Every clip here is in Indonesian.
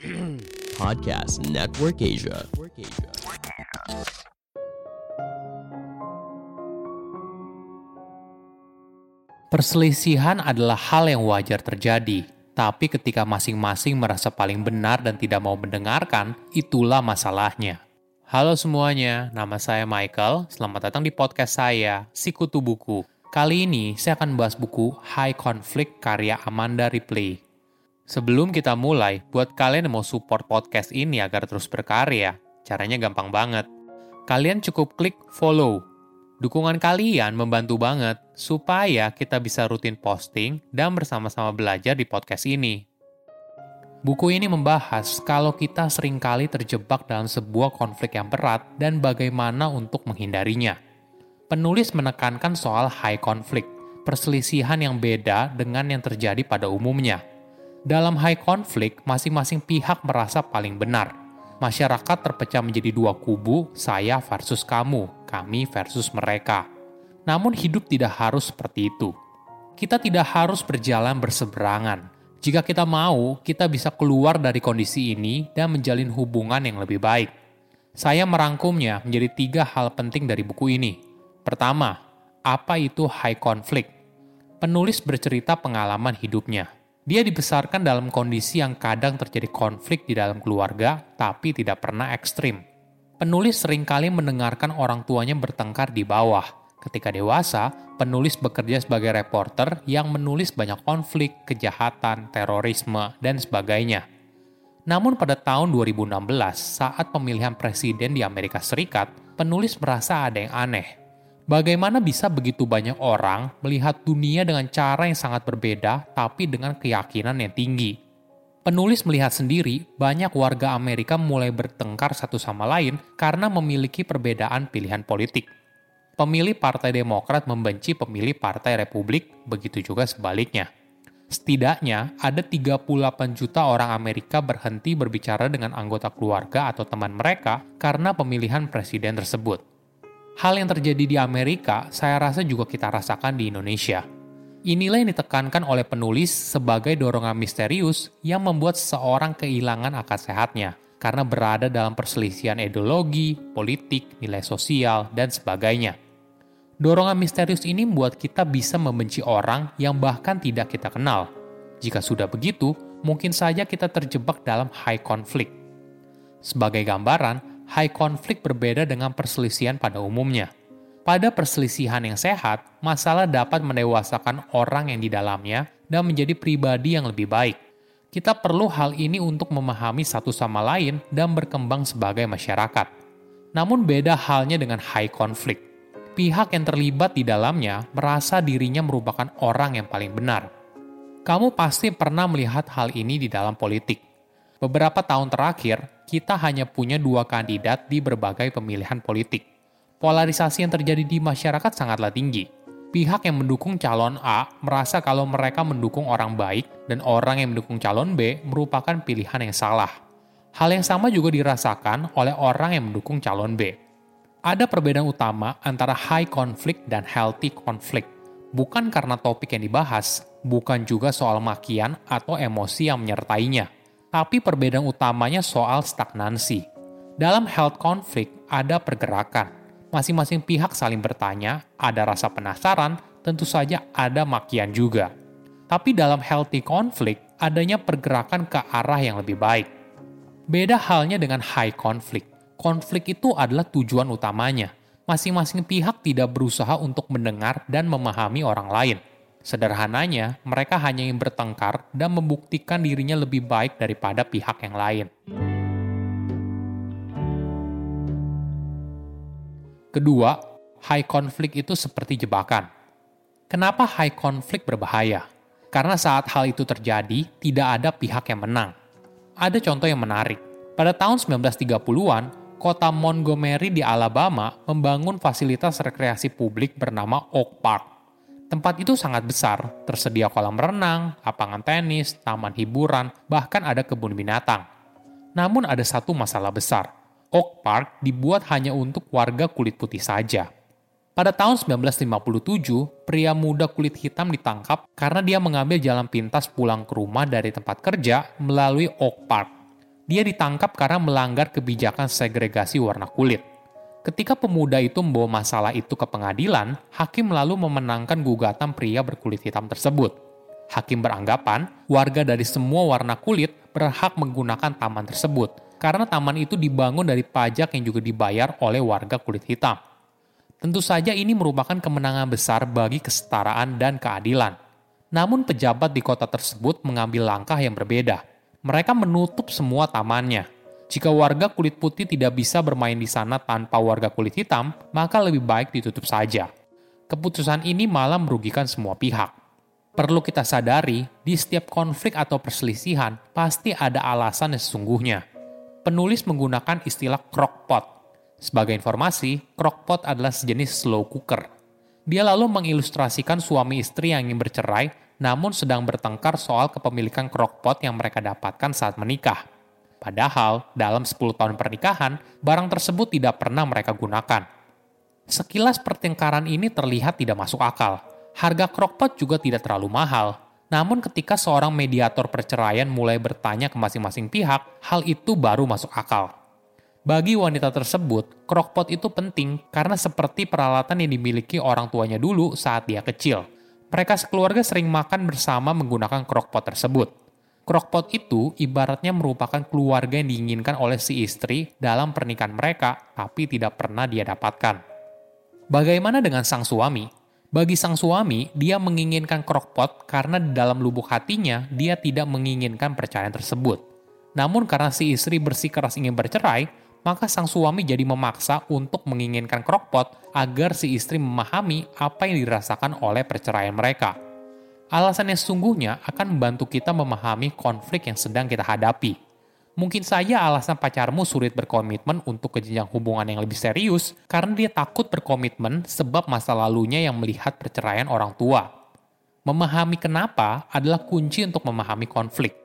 Podcast Network Asia. Perselisihan adalah hal yang wajar terjadi, tapi ketika masing-masing merasa paling benar dan tidak mau mendengarkan, itulah masalahnya. Halo semuanya, nama saya Michael. Selamat datang di podcast saya, Sikutu Buku. Kali ini saya akan membahas buku High Conflict karya Amanda Ripley. Sebelum kita mulai, buat kalian yang mau support podcast ini agar terus berkarya, caranya gampang banget. Kalian cukup klik follow Dukungan kalian membantu banget supaya kita bisa rutin posting dan bersama-sama belajar di podcast ini. Buku ini membahas kalau kita sering kali terjebak dalam sebuah konflik yang berat dan bagaimana untuk menghindarinya. Penulis menekankan soal high conflict, perselisihan yang beda dengan yang terjadi pada umumnya. Dalam high conflict, masing-masing pihak merasa paling benar masyarakat terpecah menjadi dua kubu, saya versus kamu, kami versus mereka. Namun hidup tidak harus seperti itu. Kita tidak harus berjalan berseberangan. Jika kita mau, kita bisa keluar dari kondisi ini dan menjalin hubungan yang lebih baik. Saya merangkumnya menjadi tiga hal penting dari buku ini. Pertama, apa itu high conflict? Penulis bercerita pengalaman hidupnya dia dibesarkan dalam kondisi yang kadang terjadi konflik di dalam keluarga, tapi tidak pernah ekstrim. Penulis sering kali mendengarkan orang tuanya bertengkar di bawah. Ketika dewasa, penulis bekerja sebagai reporter yang menulis banyak konflik, kejahatan, terorisme, dan sebagainya. Namun pada tahun 2016, saat pemilihan presiden di Amerika Serikat, penulis merasa ada yang aneh Bagaimana bisa begitu banyak orang melihat dunia dengan cara yang sangat berbeda, tapi dengan keyakinan yang tinggi? Penulis melihat sendiri, banyak warga Amerika mulai bertengkar satu sama lain karena memiliki perbedaan pilihan politik. Pemilih Partai Demokrat membenci pemilih Partai Republik, begitu juga sebaliknya. Setidaknya, ada 38 juta orang Amerika berhenti berbicara dengan anggota keluarga atau teman mereka karena pemilihan presiden tersebut. Hal yang terjadi di Amerika, saya rasa juga kita rasakan di Indonesia. Inilah yang ditekankan oleh penulis sebagai dorongan misterius yang membuat seseorang kehilangan akal sehatnya karena berada dalam perselisihan ideologi, politik, nilai sosial, dan sebagainya. Dorongan misterius ini membuat kita bisa membenci orang yang bahkan tidak kita kenal. Jika sudah begitu, mungkin saja kita terjebak dalam high conflict. Sebagai gambaran, high conflict berbeda dengan perselisihan pada umumnya. Pada perselisihan yang sehat, masalah dapat mendewasakan orang yang di dalamnya dan menjadi pribadi yang lebih baik. Kita perlu hal ini untuk memahami satu sama lain dan berkembang sebagai masyarakat. Namun beda halnya dengan high conflict. Pihak yang terlibat di dalamnya merasa dirinya merupakan orang yang paling benar. Kamu pasti pernah melihat hal ini di dalam politik. Beberapa tahun terakhir, kita hanya punya dua kandidat di berbagai pemilihan politik. Polarisasi yang terjadi di masyarakat sangatlah tinggi. Pihak yang mendukung calon A merasa kalau mereka mendukung orang baik dan orang yang mendukung calon B merupakan pilihan yang salah. Hal yang sama juga dirasakan oleh orang yang mendukung calon B. Ada perbedaan utama antara high conflict dan healthy conflict. Bukan karena topik yang dibahas, bukan juga soal makian atau emosi yang menyertainya tapi perbedaan utamanya soal stagnansi. Dalam health conflict ada pergerakan. Masing-masing pihak saling bertanya, ada rasa penasaran, tentu saja ada makian juga. Tapi dalam healthy conflict, adanya pergerakan ke arah yang lebih baik. Beda halnya dengan high conflict. Konflik itu adalah tujuan utamanya. Masing-masing pihak tidak berusaha untuk mendengar dan memahami orang lain Sederhananya, mereka hanya ingin bertengkar dan membuktikan dirinya lebih baik daripada pihak yang lain. Kedua, high conflict itu seperti jebakan. Kenapa high conflict berbahaya? Karena saat hal itu terjadi, tidak ada pihak yang menang. Ada contoh yang menarik. Pada tahun 1930-an, kota Montgomery di Alabama membangun fasilitas rekreasi publik bernama Oak Park Tempat itu sangat besar, tersedia kolam renang, lapangan tenis, taman hiburan, bahkan ada kebun binatang. Namun ada satu masalah besar. Oak Park dibuat hanya untuk warga kulit putih saja. Pada tahun 1957, pria muda kulit hitam ditangkap karena dia mengambil jalan pintas pulang ke rumah dari tempat kerja melalui Oak Park. Dia ditangkap karena melanggar kebijakan segregasi warna kulit. Ketika pemuda itu membawa masalah itu ke pengadilan, hakim lalu memenangkan gugatan pria berkulit hitam tersebut. Hakim beranggapan warga dari semua warna kulit berhak menggunakan taman tersebut karena taman itu dibangun dari pajak yang juga dibayar oleh warga kulit hitam. Tentu saja ini merupakan kemenangan besar bagi kesetaraan dan keadilan. Namun pejabat di kota tersebut mengambil langkah yang berbeda. Mereka menutup semua tamannya. Jika warga kulit putih tidak bisa bermain di sana tanpa warga kulit hitam, maka lebih baik ditutup saja. Keputusan ini malah merugikan semua pihak. Perlu kita sadari, di setiap konflik atau perselisihan pasti ada alasan yang sesungguhnya. Penulis menggunakan istilah crockpot. Sebagai informasi, crockpot adalah sejenis slow cooker. Dia lalu mengilustrasikan suami istri yang ingin bercerai namun sedang bertengkar soal kepemilikan crockpot yang mereka dapatkan saat menikah. Padahal, dalam 10 tahun pernikahan, barang tersebut tidak pernah mereka gunakan. Sekilas pertengkaran ini terlihat tidak masuk akal. Harga crockpot juga tidak terlalu mahal. Namun ketika seorang mediator perceraian mulai bertanya ke masing-masing pihak, hal itu baru masuk akal. Bagi wanita tersebut, crockpot itu penting karena seperti peralatan yang dimiliki orang tuanya dulu saat dia kecil – mereka sekeluarga sering makan bersama menggunakan crockpot tersebut. Crockpot itu ibaratnya merupakan keluarga yang diinginkan oleh si istri dalam pernikahan mereka, tapi tidak pernah dia dapatkan. Bagaimana dengan sang suami? Bagi sang suami, dia menginginkan crockpot karena di dalam lubuk hatinya dia tidak menginginkan perceraian tersebut. Namun karena si istri bersikeras ingin bercerai, maka sang suami jadi memaksa untuk menginginkan crockpot agar si istri memahami apa yang dirasakan oleh perceraian mereka. Alasan yang sungguhnya akan membantu kita memahami konflik yang sedang kita hadapi. Mungkin saja alasan pacarmu sulit berkomitmen untuk ke hubungan yang lebih serius karena dia takut berkomitmen sebab masa lalunya yang melihat perceraian orang tua. Memahami kenapa adalah kunci untuk memahami konflik.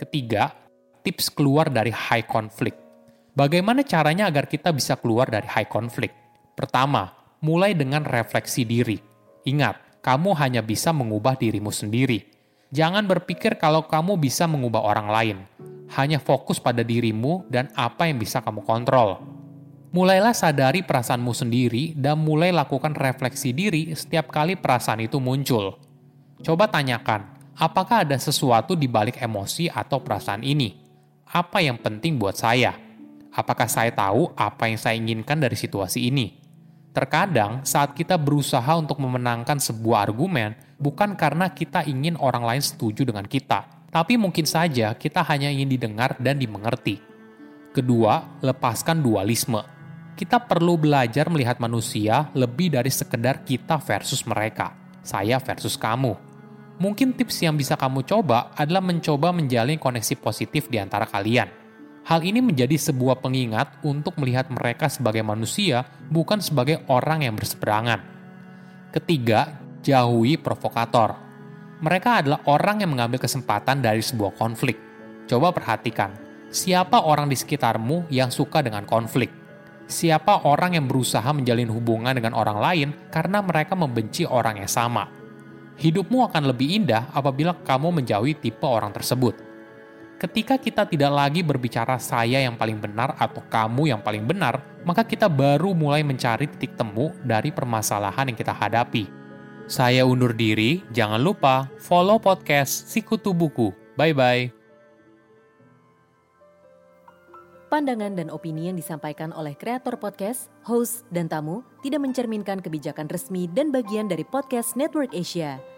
Ketiga, tips keluar dari high conflict. Bagaimana caranya agar kita bisa keluar dari high conflict? Pertama, mulai dengan refleksi diri. Ingat, kamu hanya bisa mengubah dirimu sendiri. Jangan berpikir kalau kamu bisa mengubah orang lain. Hanya fokus pada dirimu dan apa yang bisa kamu kontrol. Mulailah sadari perasaanmu sendiri dan mulai lakukan refleksi diri setiap kali perasaan itu muncul. Coba tanyakan, apakah ada sesuatu di balik emosi atau perasaan ini? Apa yang penting buat saya? Apakah saya tahu apa yang saya inginkan dari situasi ini? Terkadang, saat kita berusaha untuk memenangkan sebuah argumen, bukan karena kita ingin orang lain setuju dengan kita, tapi mungkin saja kita hanya ingin didengar dan dimengerti. Kedua, lepaskan dualisme. Kita perlu belajar melihat manusia lebih dari sekedar kita versus mereka, saya versus kamu mungkin tips yang bisa kamu coba adalah mencoba menjalin koneksi positif di antara kalian. Hal ini menjadi sebuah pengingat untuk melihat mereka sebagai manusia, bukan sebagai orang yang berseberangan. Ketiga, jauhi provokator. Mereka adalah orang yang mengambil kesempatan dari sebuah konflik. Coba perhatikan, siapa orang di sekitarmu yang suka dengan konflik? Siapa orang yang berusaha menjalin hubungan dengan orang lain karena mereka membenci orang yang sama? hidupmu akan lebih indah apabila kamu menjauhi tipe orang tersebut. Ketika kita tidak lagi berbicara saya yang paling benar atau kamu yang paling benar, maka kita baru mulai mencari titik temu dari permasalahan yang kita hadapi. Saya undur diri, jangan lupa follow podcast Sikutu Buku. Bye-bye. Pandangan dan opini yang disampaikan oleh kreator podcast, host, dan tamu tidak mencerminkan kebijakan resmi dan bagian dari podcast Network Asia.